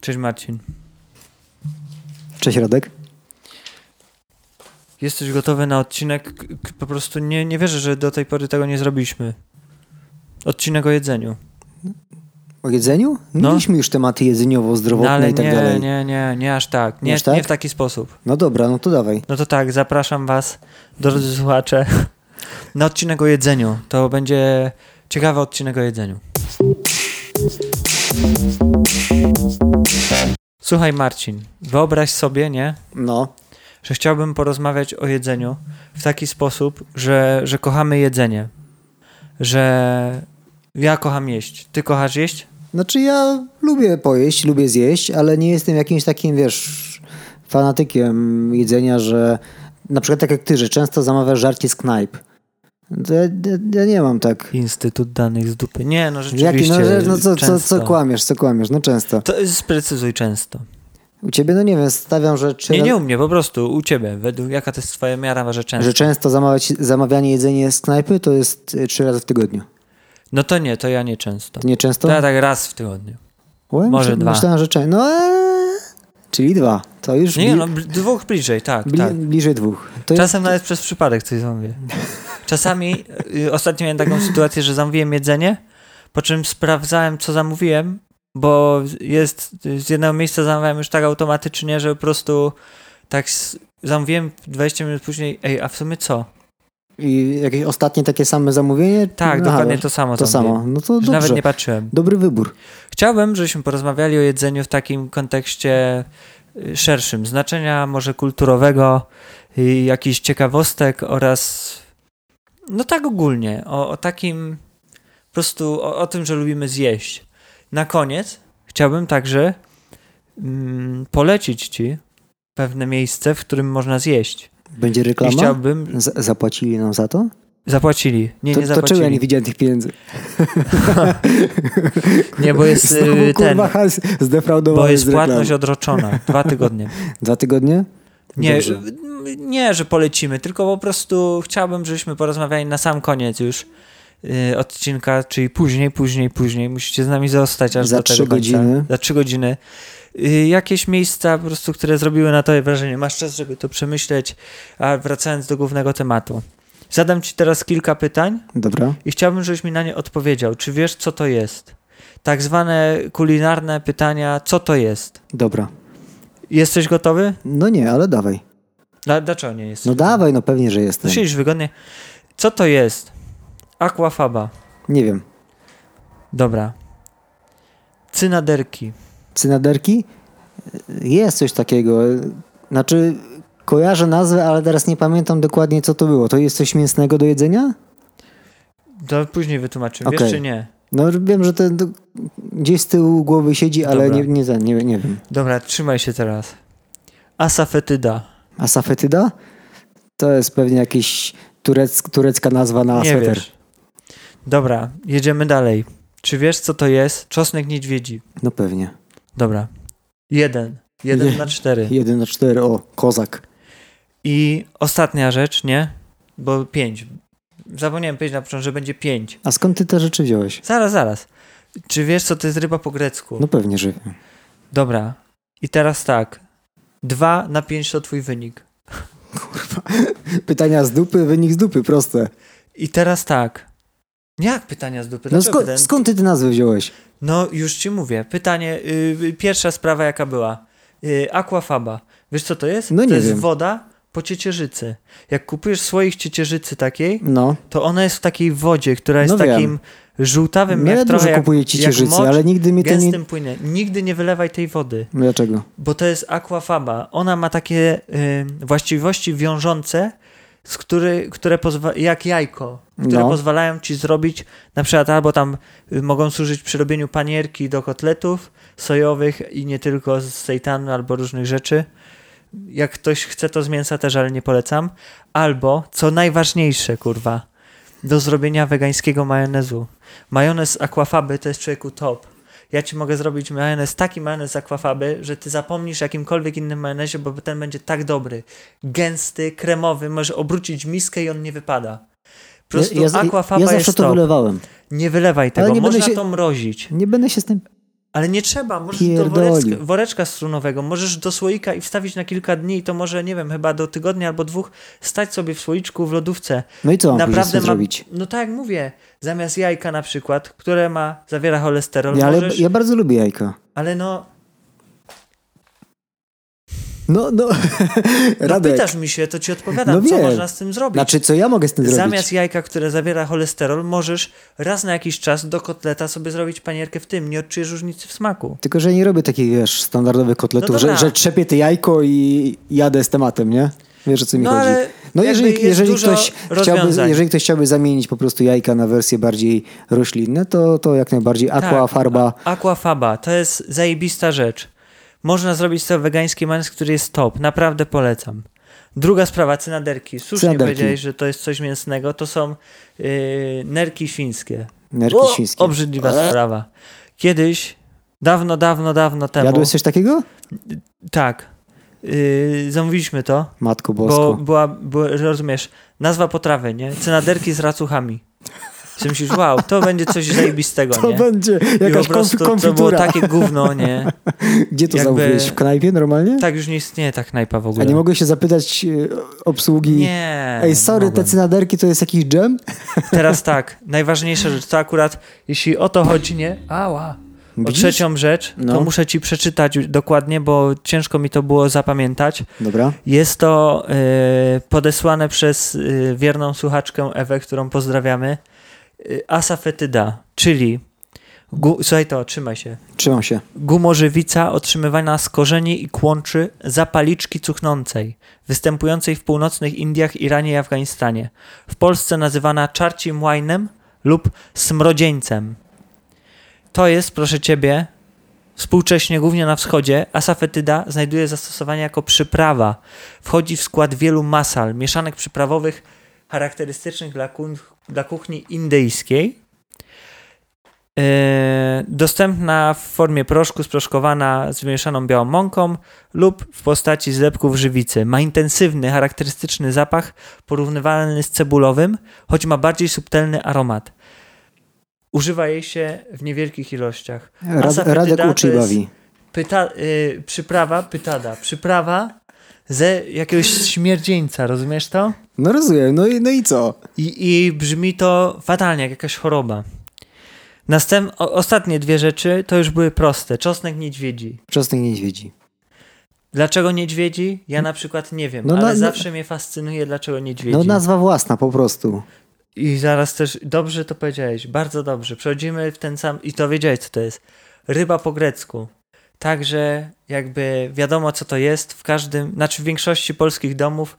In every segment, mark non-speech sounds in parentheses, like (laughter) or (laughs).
Cześć Marcin. Cześć Radek. Jesteś gotowy na odcinek? Po prostu nie, nie wierzę, że do tej pory tego nie zrobiliśmy. Odcinek o jedzeniu. O jedzeniu? No. Mieliśmy już tematy jedzeniowo-zdrowotne No i tak nie, dalej. nie, nie, nie aż tak. Nie, Nie aż tak? nie w taki sposób. No dobra, no to dawaj. No to tak, zapraszam was, drodzy słuchacze, (laughs) na odcinek o jedzeniu. To będzie ciekawy odcinek o jedzeniu. Słuchaj Marcin, wyobraź sobie, nie, No. że chciałbym porozmawiać o jedzeniu w taki sposób, że, że kochamy jedzenie. Że ja kocham jeść. Ty kochasz jeść? Znaczy ja lubię pojeść, lubię zjeść, ale nie jestem jakimś takim, wiesz, fanatykiem jedzenia, że na przykład tak jak ty, że często zamawiasz żarcie z knajp. Ja, ja, ja nie mam tak. Instytut danych z dupy. Nie, no rzeczywiście. Jaki, no, no co, co, często. co kłamiesz, co kłamiesz, no często. To sprecyzuj często. U ciebie, no nie wiem, stawiam, że, trzy Nie, nie u mnie, po prostu u ciebie. Według jaka to jest twoja miara, że często. że często zamawiać, zamawianie jedzenie z knajpy to jest y, trzy razy w tygodniu. No to nie, to ja nie często. To nie często? To ja tak raz w tygodniu. Łe, może dwa. Myślałem, że często. No, eee, czyli dwa. To już Nie, bli- no dwóch bliżej, tak, bli- tak. bliżej dwóch. To Czasem nawet przez przypadek coś zamówię. Czasami, y, ostatnio miałem taką sytuację, że zamówiłem jedzenie, po czym sprawdzałem, co zamówiłem, bo jest, z jednego miejsca zamawiałem już tak automatycznie, że po prostu tak zamówiłem 20 minut później, ej, a w sumie co? I jakieś ostatnie takie same zamówienie? Tak, Aha, dokładnie to samo To samo. No to dobrze. Nawet nie patrzyłem. Dobry wybór. Chciałbym, żebyśmy porozmawiali o jedzeniu w takim kontekście y, szerszym, znaczenia może kulturowego, jakichś ciekawostek oraz no tak ogólnie, o, o takim po prostu o, o tym, że lubimy zjeść. Na koniec chciałbym także mm, polecić ci pewne miejsce, w którym można zjeść. Będzie I reklama? chciałbym... Z- zapłacili nam za to? Zapłacili. Nie, to, nie to czemu zapłacili. ja nie widziałem tych pieniędzy? (laughs) Nie, bo jest (laughs) Znowu, y, ten... kurwa, zdefraudowany Bo jest płatność odroczona. Dwa tygodnie. (laughs) Dwa tygodnie? Nie, Dobrze. nie, że polecimy, tylko po prostu chciałbym, żebyśmy porozmawiali na sam koniec już y, odcinka, czyli później, później, później. Musicie z nami zostać aż Za trzy godziny. Za trzy godziny. Y, jakieś miejsca po prostu, które zrobiły na tobie wrażenie. Masz czas, żeby to przemyśleć, a wracając do głównego tematu. Zadam ci teraz kilka pytań Dobra. i chciałbym, żebyś mi na nie odpowiedział. Czy wiesz, co to jest? Tak zwane kulinarne pytania, co to jest? Dobra. Jesteś gotowy? No nie, ale dawaj. Dla, dlaczego nie jesteś? No dawaj, no pewnie, że jestem. Siedzisz wygodnie. Co to jest? Aquafaba. Nie wiem. Dobra. Cynaderki. Cynaderki? Jest coś takiego. Znaczy, kojarzę nazwę, ale teraz nie pamiętam dokładnie, co to było. To jest coś mięsnego do jedzenia? To później. Wiesz Okej. czy nie? No wiem, że ten to gdzieś z tyłu głowy siedzi, ale nie, nie, nie, nie, wiem. Dobra, trzymaj się teraz. Asafetyda. A safetyda? To jest pewnie jakiś turec, turecka nazwa na nie sweter. wiesz. Dobra, jedziemy dalej. Czy wiesz, co to jest? Czosnek niedźwiedzi. No pewnie. Dobra. Jeden. Jeden Nie. na cztery. (laughs) Jeden na cztery, o, kozak. I ostatnia rzecz, nie? Bo pięć. Zapomniałem powiedzieć na początku, że będzie pięć. A skąd ty te rzeczy wziąłeś? Zaraz, zaraz. Czy wiesz, co to jest ryba po grecku? No pewnie, że wiem. Dobra. I teraz tak. Dwa na pięć to twój wynik. (laughs) Pytania z dupy, wynik z dupy, proste. I teraz tak. Jak pytania z dupy? No sko- pytania? skąd ty te nazwy wziąłeś? No już ci mówię. Pytanie, y, pierwsza sprawa jaka była? Y, aquafaba. Wiesz co to jest? No to nie jest wiem. woda po ciecierzycy. Jak kupujesz swoich ciecierzycy takiej, No, to ona jest w takiej wodzie, która jest No takim żółtawym, jak ja trochę dużo jak, kupuję jak ciecierzycy, mocz, ale nigdy mi to nie... płynie. Nigdy nie wylewaj tej wody. Dlaczego? bo to jest aquafaba. Ona ma takie y, właściwości wiążące, z który, które jak jajko, które No. pozwalają ci zrobić na przykład albo tam y, mogą służyć przy robieniu panierki do kotletów sojowych i nie tylko z sejtanu albo różnych rzeczy. Jak ktoś chce to z mięsa też, ale nie polecam. Albo, co najważniejsze, kurwa, do zrobienia wegańskiego majonezu. Majonez z aquafaby to jest człowieku top. Ja ci mogę zrobić majonez, taki majonez z aquafaby, że ty zapomnisz jakimkolwiek innym majonezie, bo ten będzie tak dobry. Gęsty, kremowy, możesz obrócić miskę i on nie wypada. Po prostu ja, ja, ja zawsze jest to top. wylewałem. Nie wylewaj tego, nie można się- to mrozić. Nie będę się z tym... Ale nie trzeba, możesz do Pierdolił. woreczka, woreczka strunowego, możesz do słoika i wstawić na kilka dni i to może, nie wiem, chyba do tygodnia albo dwóch stać sobie w słoiczku w lodówce. No i co Naprawdę ma, zrobić? no tak jak mówię, zamiast jajka na przykład, które ma, zawiera cholesterol, Ja, ale możesz, ja bardzo lubię jajka. ale no, No, no, (laughs) no Radek. pytasz mi się, to ci odpowiadam, No co można z tym zrobić. Znaczy, co ja mogę z tym zrobić? Zamiast jajka, które zawiera cholesterol, możesz raz na jakiś czas do kotleta sobie zrobić panierkę w tym. Nie odczujesz różnicy w smaku. Tylko, że nie robię takich, wiesz, standardowych kotletów, No że, dobra. że trzepię te jajko i jadę z tematem, nie? Wiesz, o co mi No chodzi. No jeżeli, jeżeli, ktoś chciałby, jeżeli ktoś chciałby zamienić po prostu jajka na wersje bardziej roślinne, to, to jak najbardziej aqua, Tak, farba. Aquafaba, to jest zajebista rzecz. Można zrobić sobie wegański majonez, który jest top. Naprawdę polecam. Druga sprawa, cynaderki. Słusznie Cynaderki. powiedziałeś, że to jest coś mięsnego. To są yy, nerki świńskie. Nerki O, świńskie. Obrzydliwa Eee. sprawa. Kiedyś, dawno, dawno, dawno temu. Jadłeś coś takiego? Tak. Yy, zamówiliśmy to. Matko Bo bosko. była, była, rozumiesz, nazwa potrawy, nie? Cynaderki z racuchami. Ty myślisz, wow, to będzie coś (laughs) zajebistego, To nie? będzie I jakaś po prostu to było takie gówno, nie? (laughs) Gdzie to jakby- zamówiłeś? W knajpie normalnie? Tak już nie istnieje ta knajpa w A ogóle. nie mogłeś się zapytać e, obsługi? Nie. Ej, sorry, mogłem. te cynaderki to jest jakiś dżem? (laughs) Teraz tak, najważniejsza rzecz, to akurat, jeśli o to chodzi, nie? Ała. O trzecią rzecz, to No. muszę ci przeczytać dokładnie, bo ciężko mi to było zapamiętać. Dobra. Jest to y, podesłane przez y, wierną słuchaczkę Ewę, którą pozdrawiamy. Y, asafetyda, czyli gu, słuchaj to, trzymaj się. Trzymam się. Gumorzywica otrzymywana z korzeni i kłączy zapaliczki cuchnącej, występującej w północnych Indiach, Iranie i Afganistanie. W Polsce nazywana czarcim łajnem lub smrodzieńcem. To jest, proszę ciebie, współcześnie głównie na wschodzie, asafetyda znajduje zastosowanie jako przyprawa. Wchodzi w skład wielu masal, mieszanek przyprawowych charakterystycznych dla, kuch- dla kuchni indyjskiej. Yy, dostępna w formie proszku, sproszkowana z wymieszaną białą mąką lub w postaci zlepków żywicy. Ma intensywny, charakterystyczny zapach porównywalny z cebulowym, choć ma bardziej subtelny aromat. Używa jej się w niewielkich ilościach. Rad, Radek uczy bawi. Pyta, yy, przyprawa, pytada, przyprawa ze jakiegoś śmierdzieńca, rozumiesz to? No rozumiem, no i, no i co? I, I brzmi to fatalnie, jak jakaś choroba. Następ, o, ostatnie dwie rzeczy to już były proste. Czosnek niedźwiedzi. Czosnek niedźwiedzi. Dlaczego niedźwiedzi? Ja na przykład nie wiem, No ale na- zawsze mnie fascynuje, dlaczego niedźwiedzi. No nazwa własna po prostu. I zaraz też, dobrze to powiedziałeś, bardzo dobrze. Przechodzimy w ten sam, i to wiedziałeś, co to jest. Ryba po grecku. Także jakby wiadomo, co to jest. W każdym, znaczy w większości polskich domów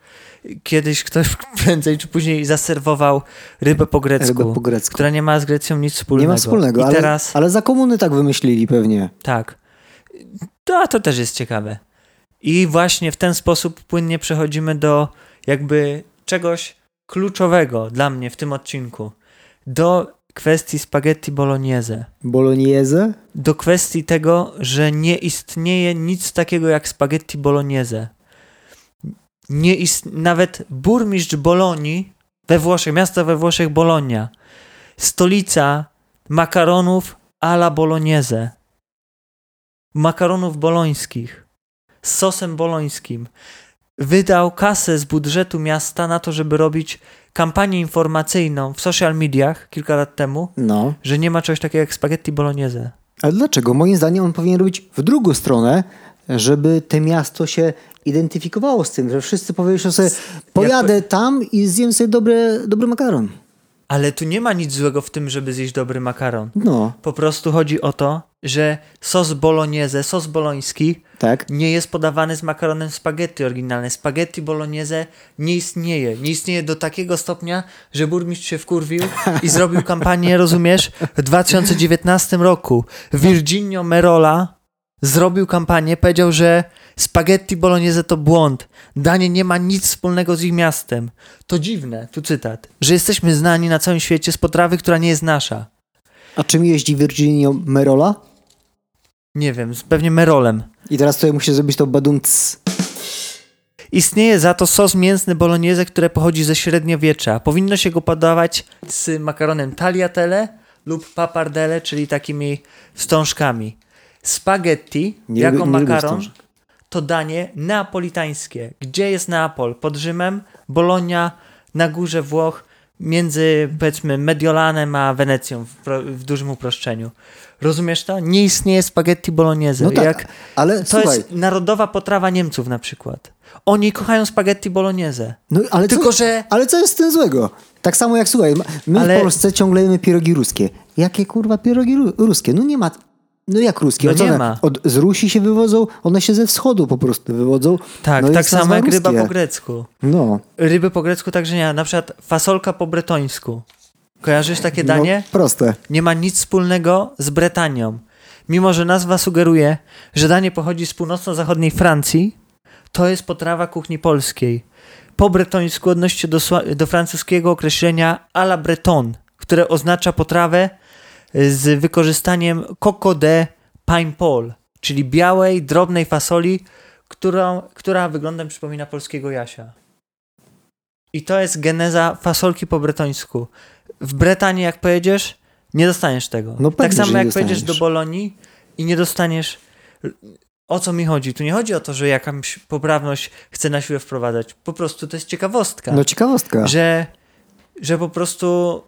kiedyś ktoś (laughs) prędzej czy później zaserwował rybę po grecku. Rybę po grecku. która nie ma z Grecją nic wspólnego. Nie ma wspólnego, I ale, teraz, ale za komuny tak wymyślili pewnie. tak. To, a to też jest ciekawe. I właśnie w ten sposób płynnie przechodzimy do jakby czegoś kluczowego dla mnie w tym odcinku. Do kwestii spaghetti bolognese. Bolognese? Do kwestii tego, że nie istnieje nic takiego jak spaghetti bolognese. Nie ist... Nawet burmistrz Bolonii we Włoszech, miasto we Włoszech Bologna, stolica makaronów alla bolognese. Makaronów bolońskich z sosem bolońskim. Wydał kasę z budżetu miasta na to, żeby robić kampanię informacyjną w social mediach kilka lat temu, No. że nie ma czegoś takiego jak spaghetti bolognese. Ale dlaczego? Moim zdaniem on powinien robić w drugą stronę, żeby te miasto się identyfikowało z tym, że wszyscy powiedzą sobie, pojadę tam i zjem sobie dobry, dobry makaron. Ale tu nie ma nic złego w tym, żeby zjeść dobry makaron. No, Po prostu chodzi o to, że sos bolognese, sos boloński tak. nie jest podawany z makaronem spaghetti oryginalne. Spaghetti bolognese nie istnieje. Nie istnieje do takiego stopnia, że burmistrz się wkurwił i zrobił kampanię, rozumiesz, w 2019 roku. Virginio Merola zrobił kampanię, powiedział, że spaghetti bolognese to błąd. Danie nie ma nic wspólnego z ich miastem. To dziwne, tu cytat, że jesteśmy znani na całym świecie z potrawy, która nie jest nasza. A czym jeździ Virginio Merola? Nie wiem, z pewnie Merolem. I teraz tutaj musi zrobić to badumc. Istnieje za to sos mięsny bolognese, które pochodzi ze średniowiecza. Powinno się go podawać z makaronem tagliatelle lub pappardelle, czyli takimi wstążkami. Spaghetti Nie jako lubię- makaron to danie neapolitańskie. Gdzie jest Neapol? Pod Rzymem, Bolonia, na górze Włoch, między powiedzmy Mediolanem a Wenecją w, w dużym uproszczeniu. Rozumiesz to? Nie istnieje spaghetti bolognese. No tak, Jak, ale to słuchaj, jest narodowa potrawa Niemców na przykład. Oni kochają spaghetti bolognese. no, ale, Tylko, co, że ale co jest z tym złego? Tak samo jak, słuchaj, my Ale- w Polsce ciągle jemy pierogi ruskie. Jakie kurwa pierogi ru- ruskie? No nie ma... No jak ruskie? No nie one ma. Od, z Rusi się wywodzą, one się ze wschodu po prostu wywodzą. tak, no tak samo jak ryba po grecku. No, Ryby po grecku także nie ma. Na przykład fasolka po bretońsku. Kojarzysz takie danie? no proste. nie ma nic wspólnego z Bretanią. Mimo, że nazwa sugeruje, że danie pochodzi z północno-zachodniej Francji, to jest potrawa kuchni polskiej. Po bretońsku odnosi się do, do francuskiego określenia à la breton, które oznacza potrawę z wykorzystaniem coco de pain pol, czyli białej, drobnej fasoli, którą, która wyglądem przypomina polskiego jasia. I to jest geneza fasolki po bretońsku. W Bretanii, jak pojedziesz, nie dostaniesz tego. No tak samo jak pojedziesz do. Bolonii i nie dostaniesz. O co mi chodzi? Tu nie chodzi o to, że jakąś poprawność chce na siłę wprowadzać. Po prostu to jest ciekawostka. No ciekawostka. że, że po prostu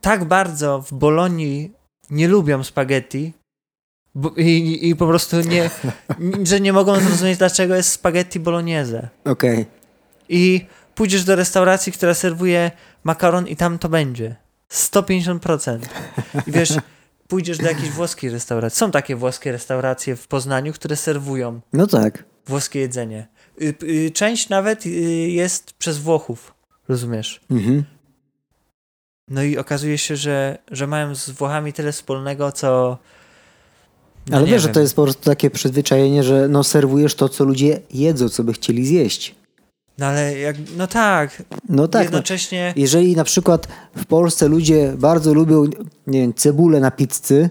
tak bardzo w Bolonii nie lubią spaghetti i, i po prostu nie, (laughs) że nie mogą zrozumieć, dlaczego jest spaghetti bolognese. Okej. I pójdziesz do restauracji, która serwuje makaron i tam to będzie. 150%. I wiesz, pójdziesz do jakiejś włoskiej restauracji. Są takie włoskie restauracje w Poznaniu, które serwują No tak. włoskie jedzenie. Y, y, Część nawet y, jest przez Włochów, rozumiesz? Mhm. No i okazuje się, że, że mają z Włochami tyle wspólnego, co... no Ale wiesz, że wiem. to jest po prostu takie przyzwyczajenie, że no serwujesz to, co ludzie jedzą, co by chcieli zjeść. No ale jak... No tak, No tak, no, jednocześnie... jeżeli na przykład w Polsce ludzie bardzo lubią, nie wiem, cebulę na pizzy,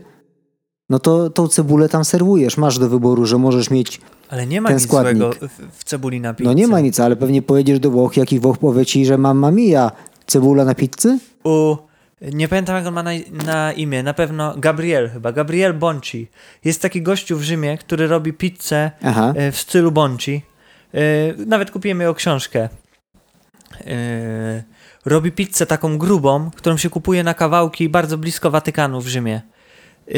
no to tą cebulę tam serwujesz. Masz do wyboru, że możesz mieć, Ale nie ma ten nic składnik. złego w, cebuli na pizzę. no nie ma nic, ale pewnie pojedziesz do Włoch, jakiś Włoch powie ci, że mamma mia, cebula na pizzy? U... Nie pamiętam jak on ma na, na imię, na pewno Gabriel chyba, Gabriel Bonci. Jest taki gościu w Rzymie, który robi pizzę Aha. e, w stylu Bonci. E, Nawet kupiłem jego książkę. E, Robi pizzę taką grubą, którą się kupuje na kawałki bardzo blisko Watykanu w Rzymie. E,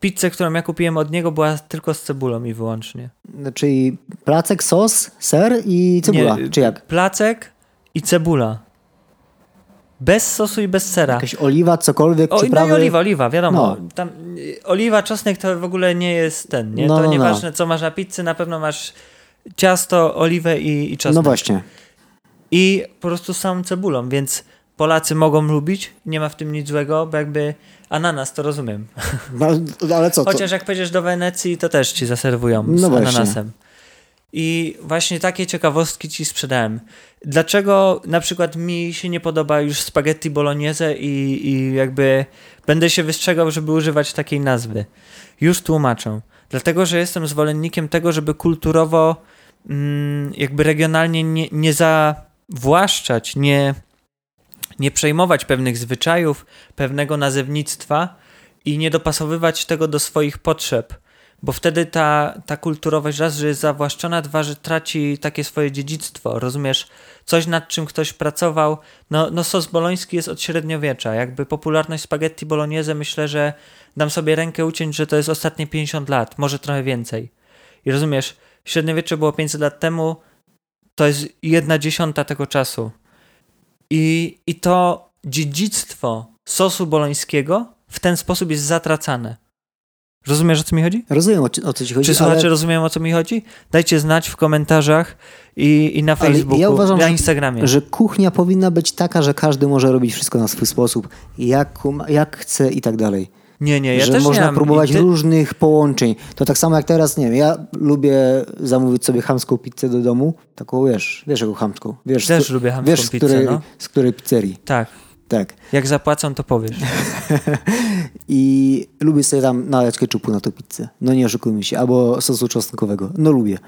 Pizzę, którą ja kupiłem od niego była tylko z cebulą i wyłącznie. Czyli placek, sos, ser i cebula, Nie, czy jak? Placek i cebula. Bez sosu i bez sera. Jakaś oliwa, cokolwiek, O, no i przyprawy? oliwa, oliwa, wiadomo. No. Tam, y, oliwa, czosnek to w ogóle nie jest ten, nie? No, to no, no. nieważne co masz na pizzy, na pewno masz ciasto, oliwę i, i czosnek. No właśnie. I po prostu z samą cebulą, więc Polacy mogą lubić, nie ma w tym nic złego, bo jakby ananas to rozumiem. No, ale co? To? Chociaż jak pojedziesz do Wenecji, to też ci zaserwują z No właśnie. ananasem. I właśnie takie ciekawostki ci sprzedałem. Dlaczego na przykład mi się nie podoba już spaghetti bolognese i, i jakby będę się wystrzegał, żeby używać takiej nazwy? Już tłumaczę. Dlatego, że jestem zwolennikiem tego, żeby kulturowo jakby regionalnie nie, nie zawłaszczać, nie, nie przejmować pewnych zwyczajów, pewnego nazewnictwa i nie dopasowywać tego do swoich potrzeb. Bo wtedy ta, ta kulturowość raz, że jest zawłaszczona, dwa, że traci takie swoje dziedzictwo. Rozumiesz? Coś nad czym ktoś pracował. No, no sos boloński jest od średniowiecza. Jakby popularność spaghetti bolognese myślę, że dam sobie rękę uciąć, że to jest ostatnie 50 lat, może trochę więcej. I rozumiesz, średniowiecze było 500 lat temu, to jest jedna dziesiąta tego czasu. I, i to dziedzictwo sosu bolońskiego w ten sposób jest zatracane. Rozumiesz, o co mi chodzi? Rozumiem, o, co- o co ci chodzi, Czy słuchacze ale, rozumieją, o co mi chodzi? Dajcie znać w komentarzach i, i na Ale ja Facebooku, uważam, na że- Instagramie. że kuchnia powinna być taka, że każdy może robić wszystko na swój sposób, jak, jak chce i tak dalej. Nie, nie, ja że też można nie próbować ty- różnych połączeń. To tak samo jak teraz, nie wiem, ja lubię zamówić sobie chamską pizzę do domu, taką wiesz, wiesz jaką chamską. Wiesz, Też z, lubię chamską wiesz, z pizzę, której, no. z której pizzerii. Tak, Tak. jak zapłacą, to powiesz. (laughs) I lubię sobie tam nalać ketchupu na tą pizzę. No nie oszukujmy się. Albo sosu czosnkowego. No lubię.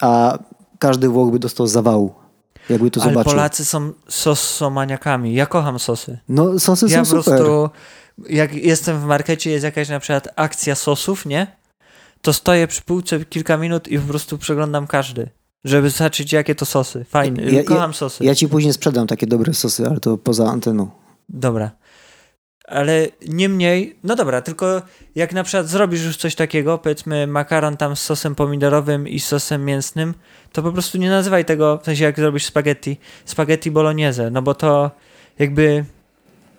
A każdy Włoch by dostał zawału, jakby to Ale zobaczył. Polacy są sosomaniakami. Ja kocham sosy. No sosy Ja są po super. prostu, jak jestem w markecie, jest jakaś na przykład akcja sosów, nie? to stoję przy półce kilka minut i po prostu przeglądam każdy, żeby zobaczyć jakie to sosy. Fajne, Ja- ja- kocham sosy. Ja ci później sprzedam takie dobre sosy, ale to poza anteną. Dobra. Ale niemniej, no dobra, tylko jak na przykład zrobisz już coś takiego, powiedzmy makaron tam z sosem pomidorowym i sosem mięsnym, to po prostu nie nazywaj tego, w sensie jak zrobisz spaghetti, spaghetti bolognese, no bo to jakby,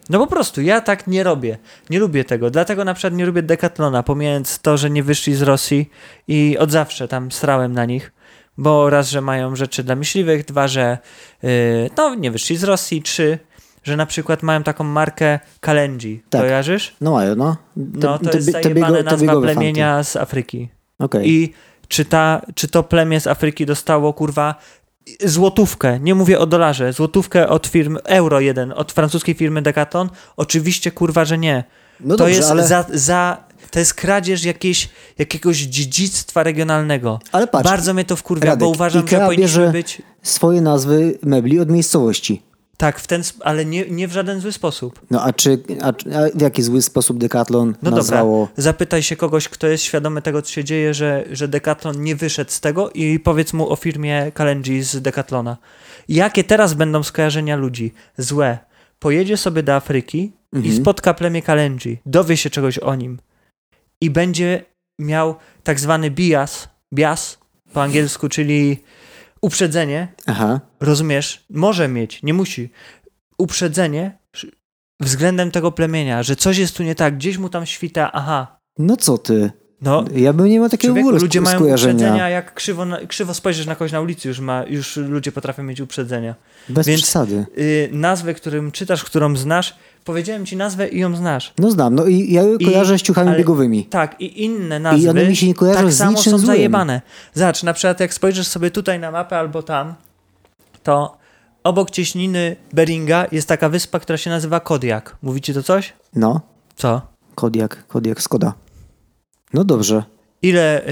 no po prostu, ja tak nie robię, nie lubię tego, dlatego na przykład nie lubię Decathlona, pomijając to, że nie wyszli z Rosji i od zawsze tam strałem na nich, bo raz, że mają rzeczy dla myśliwych, dwa, że yy, no nie wyszli z Rosji, trzy, że na przykład mają taką markę Kalenji. Tak. Kojarzysz? No mają, no. No to te- jest zajebane nazwa biegowe fanty. plemienia z Afryki. Okej. I czy, ta, czy to plemię z Afryki dostało, kurwa, złotówkę, nie mówię o dolarze, złotówkę od firmy, euro jeden, od francuskiej firmy Decathlon? Oczywiście, kurwa, że nie. No to dobrze, jest ale, za, za, to jest kradzież jakiejś, jakiegoś dziedzictwa regionalnego. ale patrz, Bardzo mnie to wkurwia, Radek, bo uważam, Ikea że powinniśmy bierze- być... swoje nazwy mebli od miejscowości. Tak, w ten, ale nie, nie w żaden zły sposób. No a czy, a, a w jaki zły sposób Decathlon No nazwało... dobra, zapytaj się kogoś, kto jest świadomy tego, co się dzieje, że, że Decathlon nie wyszedł z tego i powiedz mu o firmie Kalenji z Decathlona. Jakie teraz będą skojarzenia ludzi? Złe. Pojedzie sobie do Afryki i Mhm. spotka plemię Kalenji, dowie się czegoś o nim i będzie miał tak zwany bias, bias po angielsku, czyli uprzedzenie, Aha, rozumiesz, może mieć, nie musi, uprzedzenie względem tego plemienia, że coś jest tu nie tak, gdzieś mu tam świta, aha, no co ty? No, Ja bym nie miał takiego człowieku, ogóle ludzie mają uprzedzenia, jak krzywo, na, krzywo spojrzysz na kogoś na ulicy, już, ma, już ludzie potrafią mieć uprzedzenia. Bez Więc- przesady. Yy, nazwę, którym czytasz, którą znasz, powiedziałem ci nazwę i ją znasz. No znam, no i ja ją I- kojarzę z ciuchami ale- bigowymi. Tak, i inne nazwy one mi się nie kojarzą tak z samo niczym są złym. zajebane. Zobacz, na przykład jak spojrzysz sobie tutaj na mapę albo tam, to obok cieśniny Beringa jest taka wyspa, która się nazywa Kodiak. Mówi ci to coś? No, Co? Kodiak, Kodiak, Skoda. No dobrze. Ile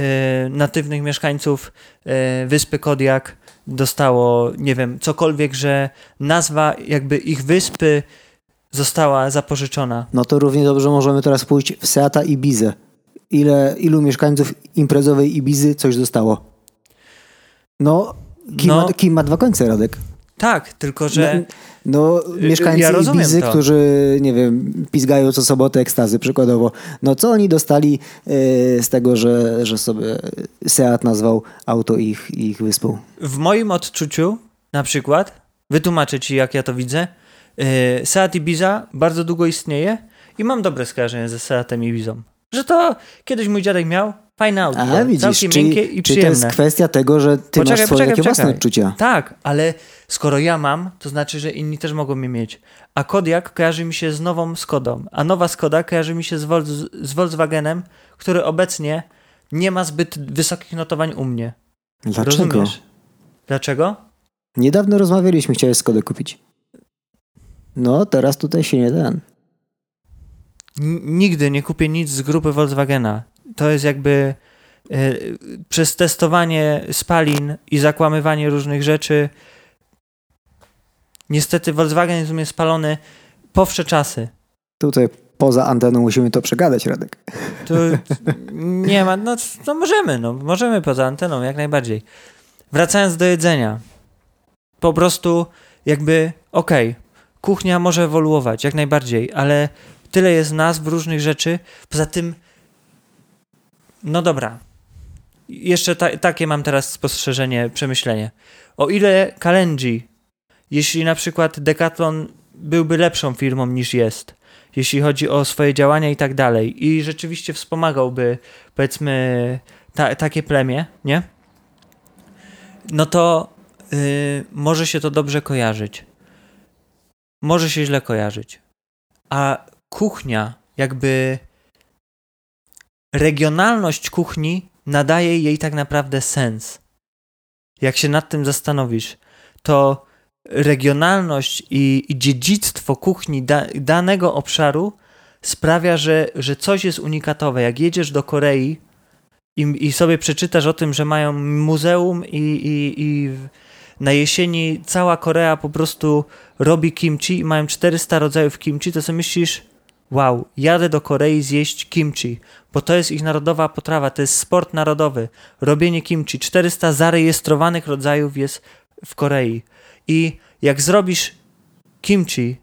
y, natywnych mieszkańców y, wyspy Kodiak dostało, nie wiem, cokolwiek, że nazwa jakby ich wyspy została zapożyczona. No to równie dobrze możemy teraz pójść w Seata Ibizę. Ile, ilu mieszkańców imprezowej Ibizy coś zostało? No, kim, No. Ma, kim ma dwa końce, Radek? Tak, tylko że... No, mieszkańcy ja to. którzy, nie wiem, pizgają co sobotę ekstazy przykładowo. No co oni dostali e, z tego, że, że sobie Seat nazwał auto ich, ich wyspą? w moim odczuciu, na przykład, wytłumaczę ci, jak ja to widzę. Yy, Seat Ibiza bardzo długo istnieje i mam dobre skojarzenie ze Seatem Ibizą. Że to kiedyś mój dziadek miał fajne auto, A widzisz, całkiem miękkie czyli, i czyli to jest przyjemne. kwestia tego, że ty Poczekaj, masz swoje poczekaj, takie własne odczucia. Tak, ale skoro ja mam, to znaczy, że inni też mogą mnie mieć. A Kodiak kojarzy mi się z nową Skodą, a nowa Skoda kojarzy mi się z, Vol z Volkswagenem, który obecnie nie ma zbyt wysokich notowań u mnie. Dlaczego? Rozumiesz? Dlaczego? Niedawno rozmawialiśmy, chciałeś Skodę kupić. No, teraz tutaj się nie ten. N- nigdy nie kupię nic z grupy Volkswagena. To jest jakby e, przez testowanie spalin i zakłamywanie różnych rzeczy. Niestety Volkswagen jest u mnie spalony po wsze czasy. Tutaj poza anteną musimy to przegadać, Radek. Tu nie ma, no, no możemy, no możemy poza anteną, jak najbardziej. Wracając do jedzenia. Po prostu jakby, okej, kuchnia może ewoluować, jak najbardziej, ale tyle jest nazw różnych rzeczy. Poza tym, no dobra. Jeszcze ta, takie mam teraz spostrzeżenie, przemyślenie. O ile Kalenji, jeśli na przykład Decathlon byłby lepszą firmą niż jest, jeśli chodzi o swoje działania i tak dalej, i rzeczywiście wspomagałby, powiedzmy, ta, takie plemię, nie? No to y, może się to dobrze kojarzyć. Może się źle kojarzyć. A kuchnia, jakby regionalność kuchni nadaje jej tak naprawdę sens. Jak się nad tym zastanowisz, to regionalność i, i dziedzictwo kuchni da, danego obszaru sprawia, że, że coś jest unikatowe. Jak jedziesz do Korei i, i sobie przeczytasz o tym, że mają muzeum i, i, i na jesieni cała Korea po prostu robi kimchi i mają 400 rodzajów kimchi, to sobie myślisz, wow, jadę do Korei zjeść kimchi, bo to jest ich narodowa potrawa, to jest sport narodowy. Robienie kimchi. 400 zarejestrowanych rodzajów jest w Korei. I jak zrobisz kimchi,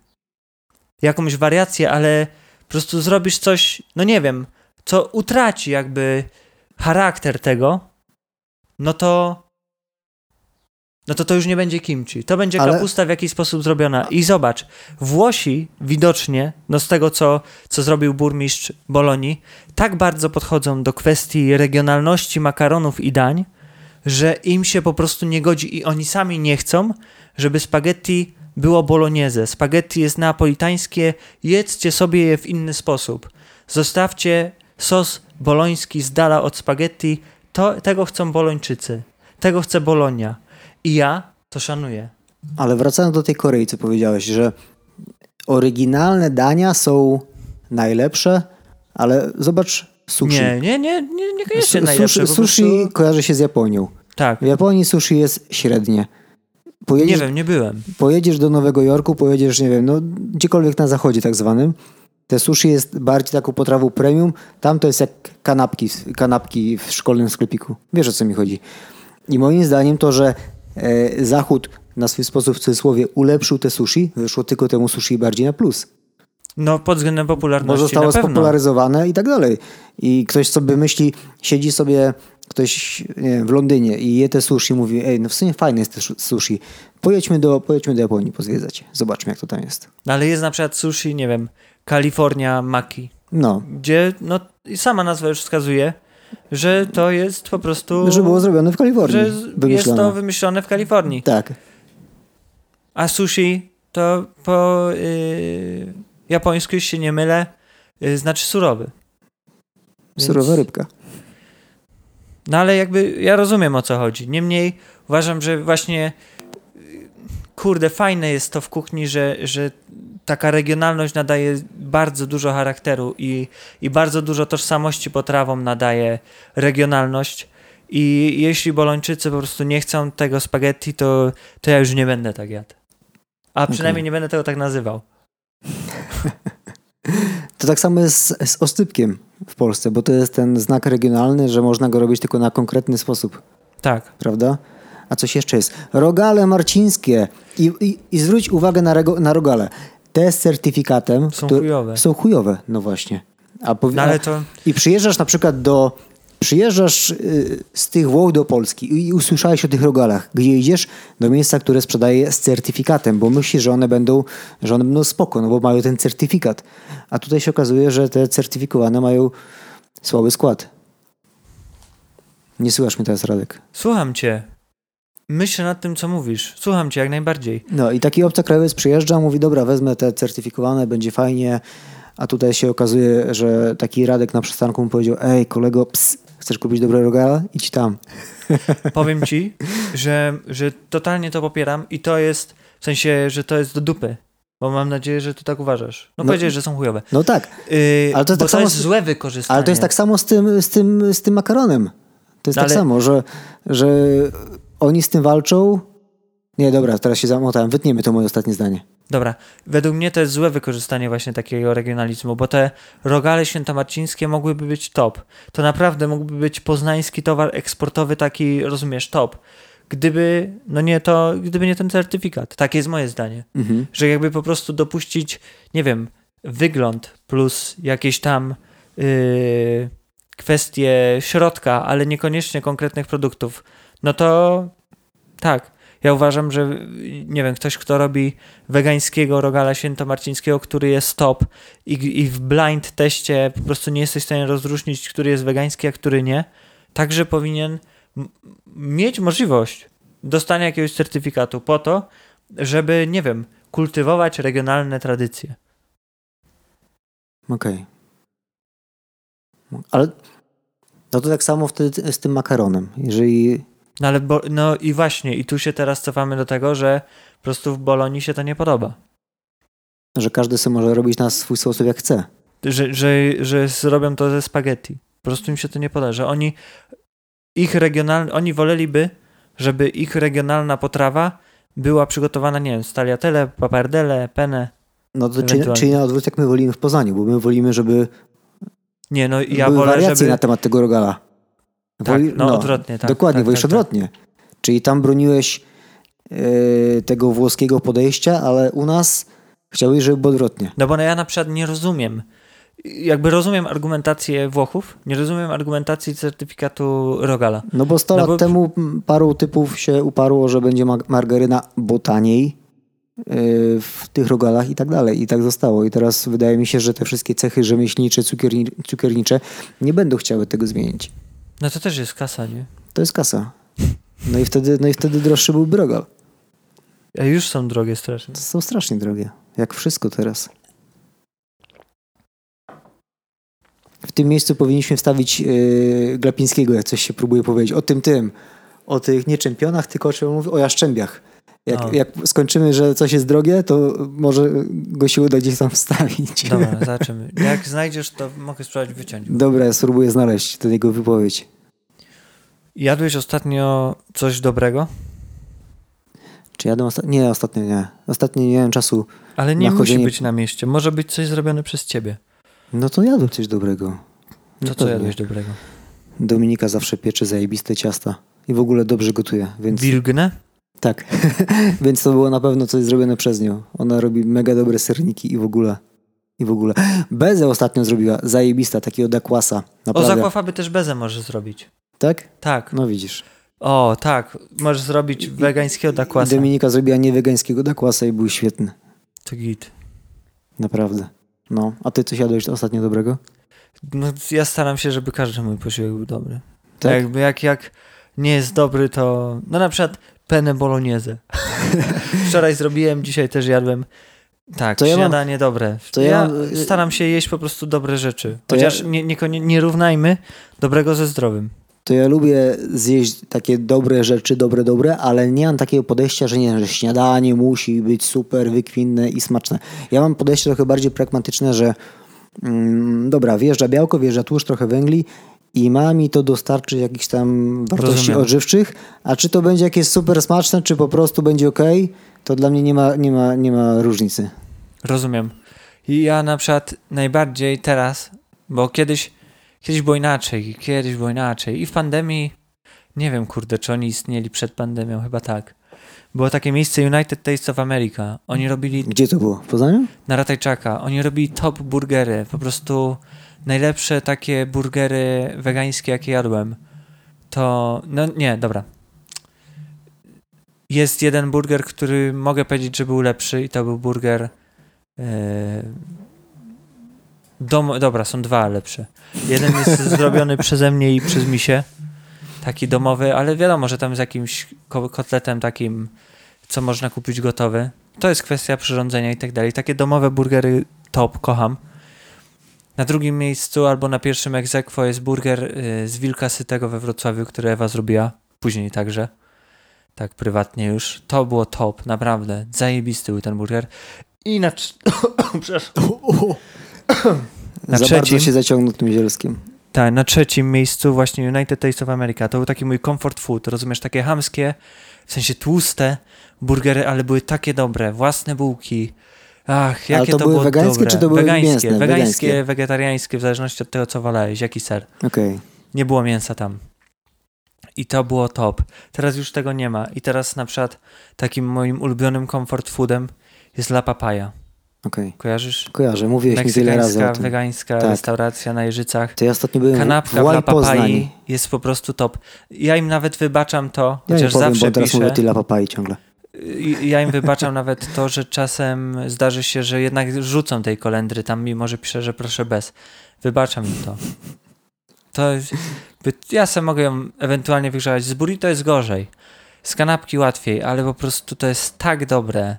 jakąś wariację, ale po prostu zrobisz coś, no nie wiem, co utraci jakby charakter tego, no to no to to już nie będzie kimchi. To będzie Ale- kapusta w jakiś sposób zrobiona. I zobacz, Włosi widocznie, no z tego co, co zrobił burmistrz Bolonii, tak bardzo podchodzą do kwestii regionalności makaronów i dań, że im się po prostu nie godzi i oni sami nie chcą, żeby spaghetti było bolognese. Spaghetti jest neapolitańskie, jedzcie sobie je w inny sposób. Zostawcie sos boloński z dala od spaghetti, to, tego chcą Bolończycy. Tego chce Bolonia. I ja to szanuję. Ale wracając do tej Korei, co powiedziałeś, że oryginalne dania są najlepsze, ale zobacz sushi. Nie, nie, nie, nie, niekoniecznie najlepsze. sushi, kojarzy się z Japonią. Tak. W Japonii sushi jest średnie. Pojedziesz, Nie wiem, nie byłem. pojedziesz do Nowego Jorku, pojedziesz, nie wiem, no gdziekolwiek na zachodzie tak zwanym, te sushi jest bardziej taką potrawą premium, tam to jest jak kanapki, kanapki w szkolnym sklepiku. Wiesz o co mi chodzi. I moim zdaniem to, że Zachód na swój sposób w cudzysłowie ulepszył te sushi, wyszło tylko temu sushi bardziej na plus. No pod względem Bo popularności zostało na pewno. spopularyzowane i tak dalej. I ktoś sobie myśli, siedzi sobie ktoś wiem, w Londynie i je te sushi mówi, ej, no w sumie fajne jest te sushi. Pojedźmy do, pojedźmy do Japonii pozwiedzać. Zobaczmy, jak to tam jest. No, ale jest na przykład sushi, nie wiem, Kalifornia Maki, No, gdzie no i sama nazwa już wskazuje, że to jest po prostu... że było zrobione w Kalifornii. że z- jest wymyślone. to wymyślone w Kalifornii. Tak. A sushi to po yy, japońsku, jeśli się nie mylę, yy, znaczy surowy. Więc- Surowa rybka. No ale jakby ja rozumiem o co chodzi. Niemniej uważam, że właśnie yy, kurde, fajne jest to w kuchni, że, że taka regionalność nadaje bardzo dużo charakteru i, i bardzo dużo tożsamości potrawom nadaje regionalność. I jeśli Bolończycy po prostu nie chcą tego spaghetti, to, to ja już nie będę tak jadł. A przynajmniej nie będę tego tak nazywał. (laughs) To tak samo jest z, z ostypkiem w Polsce, bo to jest ten znak regionalny, że można go robić tylko na konkretny sposób. Tak. prawda? A coś jeszcze jest. Rogale marcińskie. I, i, i zwróć uwagę na, rego, na rogale. Te z certyfikatem Są które- chujowe. Są chujowe, no właśnie. A powi- No ale to I przyjeżdżasz na przykład do. Przyjeżdżasz y, z tych Włoch do Polski i, usłyszałeś o tych rogalach, gdzie idziesz do miejsca, które sprzedaje z certyfikatem, bo myślisz, że one będą, że one będą spoko, no bo mają ten certyfikat. A tutaj się okazuje, że te certyfikowane mają słaby skład. Nie słuchasz mnie teraz, Radek. słucham cię. Myślę nad tym, co mówisz. Słucham cię jak najbardziej. No i taki obcokrajowiec przyjeżdża, mówi, dobra, wezmę te certyfikowane, będzie fajnie, a tutaj się okazuje, że taki Radek na przystanku mu powiedział, ej kolego, ps, chcesz kupić dobre rogala? Idź tam. (laughs) Powiem ci, że, że totalnie to popieram i to jest, w sensie, że to jest do dupy. Bo mam nadzieję, że ty tak uważasz. No, No. powiedziałeś, że są chujowe. No tak, Yy, Ale to jest tak to samo jest z- złe wykorzystanie. ale to jest tak samo z tym, z tym, z tym makaronem. To jest tak samo, że, że oni z tym walczą. Nie, dobra, teraz się zamotałem. Wytniemy to moje ostatnie zdanie. Dobra, według mnie to jest złe wykorzystanie właśnie takiego regionalizmu, bo te rogale świętomarcińskie mogłyby być top. To naprawdę mógłby być poznański towar eksportowy taki, rozumiesz, top. Gdyby, no nie to, gdyby nie ten certyfikat. Takie jest moje zdanie. Mhm. Że jakby po prostu dopuścić, nie wiem, wygląd plus jakieś tam yy, kwestie środka, ale niekoniecznie konkretnych produktów, no to tak. Ja uważam, że nie wiem, ktoś, kto robi wegańskiego rogala świętomarcińskiego, który jest top i, i w blind teście po prostu nie jesteś w stanie rozróżnić, który jest wegański, a który nie, także powinien mieć możliwość dostania jakiegoś certyfikatu po to, żeby, nie wiem, kultywować regionalne tradycje. Okej. Ale no to tak samo wtedy z tym makaronem. Jeżeli No ale, bo, no i właśnie, i tu się teraz cofamy do tego, że po prostu w Bolonii się to nie podoba. że każdy sobie może robić na swój sposób jak chce. że, że, że zrobią to ze spaghetti. Po prostu im się to nie poda, że oni ich regionalny, oni woleliby, żeby ich regionalna potrawa była przygotowana, nie wiem, z tagliatelle, papardelle, penne, No to Ewentualnie. czyli na odwrót jak my wolimy w Poznaniu, bo my wolimy, żeby Nie, no ja wolę, żeby... na temat tego rogala. Tak, Woli- no, odwrotnie, tak. Dokładnie, tak, wolisz tak, tak. odwrotnie. Czyli tam broniłeś e, tego włoskiego podejścia, ale u nas chciałeś, żeby było odwrotnie. No bo no ja na przykład nie rozumiem, jakby rozumiem argumentację Włochów, nie rozumiem argumentacji certyfikatu Rogala. No bo 100 No lat bo- temu paru typów się uparło, że będzie ma- margaryna, bo taniej yy, w tych rogalach i tak dalej. I tak zostało. I teraz wydaje mi się, że te wszystkie cechy rzemieślnicze, cukierni, cukiernicze nie będą chciały tego zmienić. No to też jest kasa, nie? To jest kasa. No i wtedy, no i wtedy droższy byłby rogal. A już są drogie strasznie. To są strasznie drogie. Jak wszystko teraz. W tym miejscu powinniśmy wstawić yy, Glapińskiego, jak coś się próbuje powiedzieć. O tym, tym. O tych nie czempionach, tylko o czym on mówi? O jaszczębiach. Jak, No. jak skończymy, że coś jest drogie, to może go się uda gdzieś tam wstawić. Dobra, (laughs) zobaczymy. Jak znajdziesz, to mogę spróbować wyciąć. Dobra, ja spróbuję znaleźć tę jego wypowiedź. Jadłeś ostatnio coś dobrego? Czy jadę ostatnio? Nie, ostatnio nie. Ostatnio nie miałem czasu. Ale nie musi być na mieście. Może być coś zrobione przez ciebie. No to jadłem coś dobrego. To No co pewnie. jadłeś dobrego? Dominika zawsze piecze zajebiste ciasta. I w ogóle dobrze gotuje, więc... Wilgnę? Tak, (laughs) więc to było na pewno coś zrobione przez nią. Ona robi mega dobre serniki i w ogóle. I w ogóle. Bezę ostatnio zrobiła, zajebista, takiego dakwasa. O, Naprawdę. zakwafaby też bezę możesz zrobić. Tak? Tak. No widzisz. O, tak. Możesz zrobić wegańskiego dakwasa. Dominika zrobiła niewegańskiego dakwasa i był świetny. To git. Naprawdę. No, a ty coś jadłeś ostatnio dobrego? No, ja staram się, żeby każdy mój posiłek był dobry. Tak? Jakby jak, jak nie jest dobry, to... No na przykład penne bolognese. (laughs) Wczoraj zrobiłem, dzisiaj też jadłem. Tak, To ja mam- śniadanie dobre. to ja ja mam- staram się jeść po prostu dobre rzeczy. Chociaż ja- nie, nie, nie, równajmy dobrego ze zdrowym. To ja lubię zjeść takie dobre rzeczy, dobre, dobre, ale nie mam takiego podejścia, że nie, że śniadanie musi być super wykwinne i smaczne. Ja mam podejście trochę bardziej pragmatyczne, że mm, dobra, wjeżdża białko, wjeżdża tłuszcz, trochę węgli i ma mi to dostarczyć jakichś tam wartości Rozumiem. odżywczych, a czy to będzie jakieś super smaczne, czy po prostu będzie ok, to dla mnie nie ma, nie ma, nie ma różnicy. Rozumiem. I ja na przykład najbardziej teraz, bo kiedyś, kiedyś było inaczej, kiedyś było inaczej. I w pandemii, nie wiem kurde, czy oni istnieli przed pandemią, chyba tak. Było takie miejsce United Taste of America. Oni robili Gdzie to było? W Poznaniu? na Ratajczaka, oni robili top burgery, po prostu najlepsze takie burgery wegańskie, jakie jadłem. To, no nie, dobra. Jest jeden burger, który mogę powiedzieć, że był lepszy i to był burger yy, dom, dobra, są dwa lepsze. Jeden jest (laughs) zrobiony przeze mnie i przez misie, taki domowy, ale wiadomo, że tam z jakimś ko- kotletem takim, co można kupić gotowy. To jest kwestia przyrządzenia i tak dalej. Takie domowe burgery top, kocham. Na drugim miejscu albo na pierwszym egzekwo jest burger y, z Wilka Sytego we Wrocławiu, który Ewa zrobiła. Później także. Tak prywatnie już. To było top, naprawdę. Zajebisty był ten burger. I na... (coughs) Przepraszam. Na Za trzecim? bardzo się zaciągnął tym zielskim. Tak, na trzecim miejscu właśnie United Taste of America. To był taki mój comfort food, rozumiesz, takie hamskie, w sensie tłuste burgery, ale były takie dobre, własne bułki. Ach, jakie to to, były było wegańskie, dobre. czy to były wegańskie, mięsne? Wegańskie, Wegańskie. wegetariańskie, w zależności od tego, co wolałeś, jaki ser. Okej. Nie było mięsa tam. I to było top. Teraz już tego nie ma. I teraz na przykład takim moim ulubionym comfort foodem jest La Papaya. okej. Kojarzysz? Kojarzę, mówiłeś mi wiele razy o tym. wegańska Tak. restauracja na Jeżycach. To ja ostatnio byłem Kanapka w Poznań. papai jest po prostu top. Ja im nawet wybaczam to, Ja chociaż powiem, zawsze bo teraz piszę, mówię tyle papai ciągle. Ja im wybaczam nawet to, że czasem zdarzy się, że jednak rzucą tej kolendry tam, mimo że piszę, że proszę bez. Wybaczam im to. To ja sobie mogę ją ewentualnie wygrzewać. Z burrito jest gorzej. Z kanapki łatwiej, ale po prostu to jest tak dobre.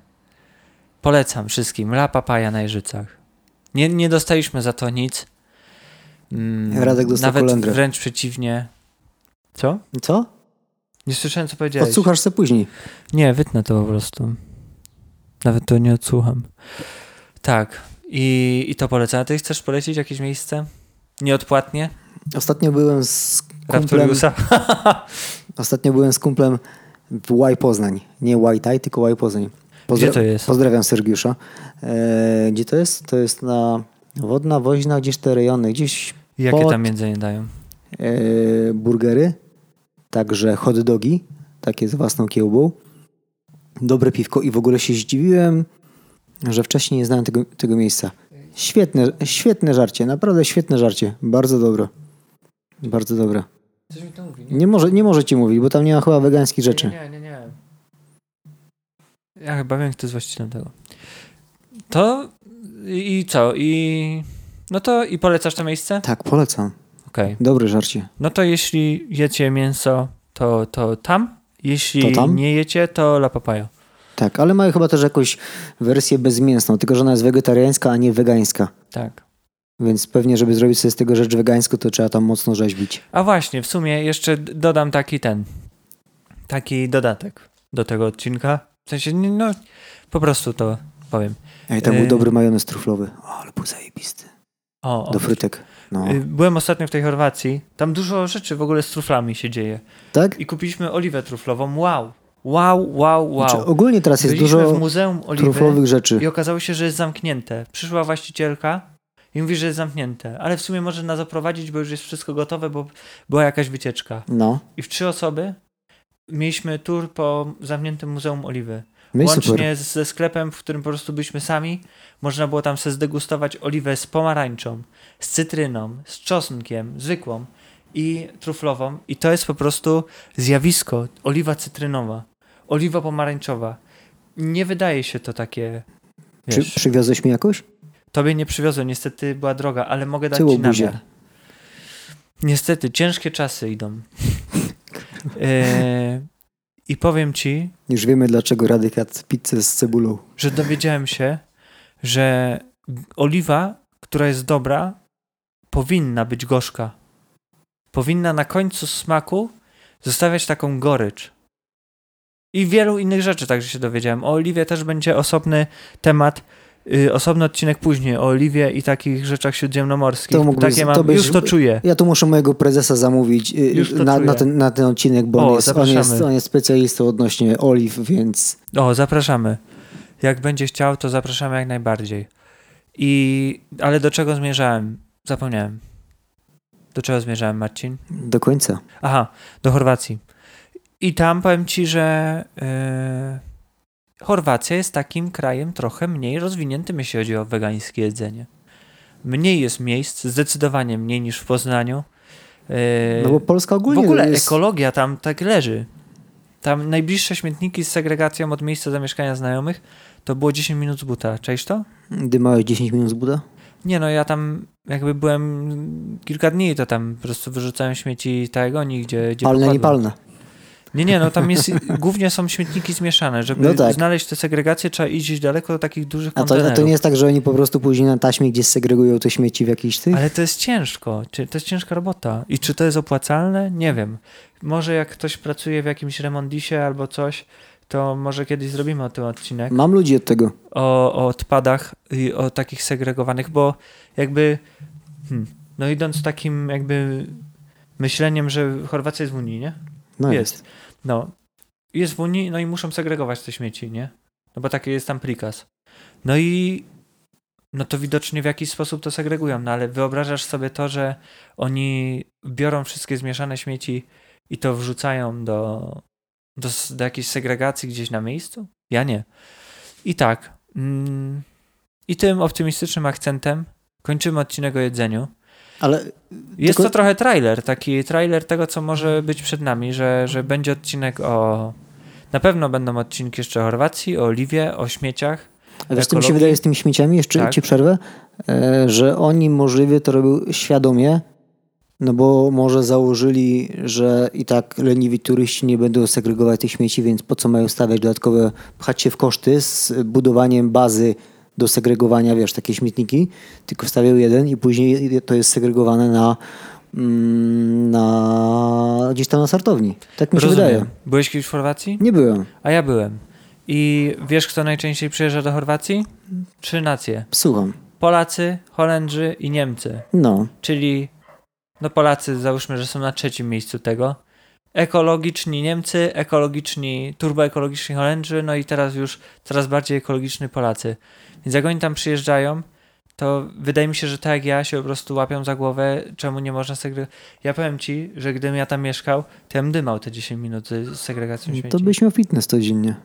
Polecam wszystkim. La papaja na Jeżycach. Nie, nie dostaliśmy za to nic. Mm, Radek dostał Nawet kolendrę. wręcz przeciwnie. Co? Co? Nie słyszałem, co powiedziałeś. Odsłuchasz se później. Nie, wytnę to po prostu. Nawet to nie odsłucham. Tak. I, i to polecam. A ty chcesz polecić jakieś miejsce? Nieodpłatnie? Ostatnio byłem z kumplem, (laughs) ostatnio byłem z kumplem w Łaj Poznań. Nie Taj, tylko Łaj Poznań. Pozdra- Gdzie to jest? Pozdrawiam Sergiusza. E, gdzie to jest? To jest na Wodna Woźna, gdzieś te rejony, gdzieś Jakie Pod- tam jedzenie dają? e, burgery, także hot dogi, takie z własną kiełbą. Dobre piwko i w ogóle się zdziwiłem, że wcześniej nie znałem tego, tego miejsca. Świetne, świetne żarcie, naprawdę świetne żarcie. Bardzo dobre. Bardzo dobre. Coś mi to mówi, Nie, może, nie możecie mówić, bo tam nie ma chyba wegańskich rzeczy. Nie, nie, nie. Ja chyba wiem, kto jest właścicielem tego. To i i co? I no to i polecasz to miejsce? Tak, polecam. Okej. Dobre żarcie. No to jeśli jecie mięso, to, to tam. Jeśli To tam? nie jecie, to La Papaya. Tak, ale mają chyba też jakąś wersję bezmięsną, tylko że ona jest wegetariańska, a nie wegańska. Tak. Więc pewnie, żeby zrobić sobie z tego rzecz wegańską, to trzeba tam mocno rzeźbić. A właśnie, w sumie jeszcze dodam taki ten, taki dodatek do tego odcinka. W sensie, no, po prostu to powiem. Ej, tam był dobry majonez truflowy. O, ale był zajebisty. O. Do frytek. No. Y, Byłem ostatnio w tej Chorwacji. Tam dużo rzeczy w ogóle z truflami się dzieje. Tak? I kupiliśmy oliwę truflową. Wow. Wow, wow, wow. Znaczy, ogólnie teraz jest Byliśmy dużo w Muzeum Oliwy truflowych rzeczy. i okazało się, że jest zamknięte. Przyszła właścicielka i mówi, że jest zamknięte. Ale w sumie może nas zaprowadzić, bo już jest wszystko gotowe, bo była jakaś wycieczka. No, I w trzy osoby mieliśmy tour po zamkniętym Muzeum Oliwy. No Łącznie ze sklepem, w którym po prostu byliśmy sami. Można było tam sobie zdegustować oliwę z pomarańczą, z cytryną, z czosnkiem, zwykłą i truflową. I to jest po prostu zjawisko. Oliwa cytrynowa, oliwa pomarańczowa. Nie wydaje się to takie... Wiesz, przywiozłeś mi jakoś? Tobie nie przywiozłem, niestety była droga, ale mogę dać Tyłu ci namiar. Niestety, ciężkie czasy idą. (laughs) E, I powiem ci, Już wiemy, dlaczego Radek jadł pizzę z cebulą. że dowiedziałem się, że oliwa, która jest dobra, powinna być gorzka. Powinna na końcu smaku zostawiać taką gorycz. I wielu innych rzeczy także się dowiedziałem. O oliwie też będzie osobny temat, y, osobny odcinek później o oliwie i takich rzeczach śródziemnomorskich. To mógłbyś- Takie mam, to byś- już to czuję. Ja tu muszę mojego prezesa zamówić y, na, na, ten, na ten odcinek, bo O, on, jest, on, jest, on jest specjalistą odnośnie oliw, więc O, zapraszamy. Jak będzie chciał, to zapraszamy jak najbardziej. I, ale do czego zmierzałem? Zapomniałem. Do czego zmierzałem, Marcin? do końca. Aha, do Chorwacji. I tam powiem ci, że yy, Chorwacja jest takim krajem trochę mniej rozwiniętym, jeśli chodzi o wegańskie jedzenie. Mniej jest miejsc, zdecydowanie mniej niż w Poznaniu. Yy, No bo Polska w ogólnie ogóle jest... ekologia tam tak leży. Tam najbliższe śmietniki z segregacją od miejsca zamieszkania znajomych to było 10 minut z buta. Cześć to? Dymałeś 10 minut z buda? Nie no, ja tam jakby byłem kilka dni, to tam po prostu wyrzucałem śmieci tego, gdzie, gdzie Palne, popadło. niepalne. Nie, nie, no tam jest, głównie są śmietniki zmieszane. Żeby No tak. znaleźć tę segregację, trzeba iść gdzieś daleko do takich dużych A to, a to nie jest tak, że oni po prostu później na taśmie gdzieś segregują te śmieci w jakichś tych? Ale to jest ciężko. To jest ciężka robota. I czy to jest opłacalne? Nie wiem. Może jak ktoś pracuje w jakimś remondisie albo coś, to może kiedyś zrobimy o tym odcinek. Mam ludzi od tego. O, o odpadach i o takich segregowanych, bo jakby hmm, no idąc takim jakby myśleniem, że Chorwacja jest w Unii, nie? No Jest. jest. No. Jest w Unii, no i muszą segregować te śmieci, nie? No bo taki jest tam prikaz. No i no to widocznie w jakiś sposób to segregują, no ale wyobrażasz sobie to, że oni biorą wszystkie zmieszane śmieci i to wrzucają do, do, do jakiejś segregacji gdzieś na miejscu? Ja nie. I tak. Mm, I tym optymistycznym akcentem kończymy odcinek o jedzeniu. Ale Jest Tylko- to trochę trailer, taki trailer tego, co może być przed nami, że, że będzie odcinek o. Na pewno będą odcinki jeszcze o Chorwacji, o Oliwie, o śmieciach. A wiesz, co mi się wydaje z tymi śmieciami? Jeszcze Tak. ci przerwę. E, że oni możliwie to robią świadomie, no bo może założyli, że i tak leniwi turyści nie będą segregować tych śmieci, więc po co mają stawiać dodatkowe, pchać się w koszty z budowaniem bazy do segregowania, wiesz, takie śmietniki, tylko wstawiają jeden i później to jest segregowane na, mm, na gdzieś tam na sortowni. Tak mi się Rozumiem. wydaje. Byłeś kiedyś w Chorwacji? Nie byłem. A ja byłem. I wiesz, kto najczęściej przyjeżdża do Chorwacji? Trzy nacje: Słucham. Polacy, Holendrzy i Niemcy. No. Czyli, no Polacy, załóżmy, że są na trzecim miejscu tego. Ekologiczni Niemcy, ekologiczni, turboekologiczni Holendrzy, no i teraz już coraz bardziej ekologiczni Polacy. Więc jak oni tam przyjeżdżają, to wydaje mi się, że tak jak ja się po prostu łapią za głowę, czemu nie można segregować. Ja powiem ci, że gdybym ja tam mieszkał, to ja bym dymał te 10 minut z segregacją śmieci. To byś miał fitness codziennie.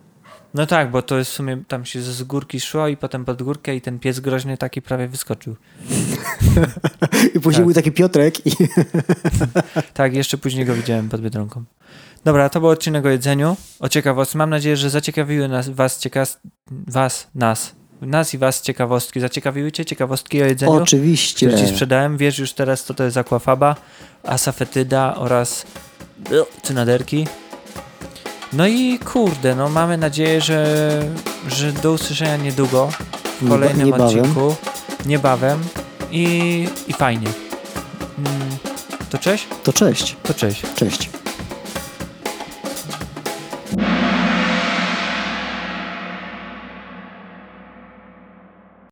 No tak, bo to jest w sumie tam się z górki szło i potem pod górkę i ten pies groźny taki prawie wyskoczył. (laughs) I później Tak. był taki Piotrek i (laughs) Tak, jeszcze później go widziałem pod Biedronką. Dobra, to był odcinek o jedzeniu, o ciekawostki. Mam nadzieję, że zaciekawiły nas, was, cieka- was, nas, nas i was ciekawostki. Zaciekawiły cię ciekawostki o jedzeniu, oczywiście. które ci sprzedałem. Wiesz już teraz, co to jest aquafaba, asafetyda oraz cynaderki. No i kurde, no mamy nadzieję, że, że do usłyszenia niedługo w kolejnym niebawem. odcinku. Niebawem. I, i fajnie. Mm, To cześć? To cześć. To cześć. Cześć.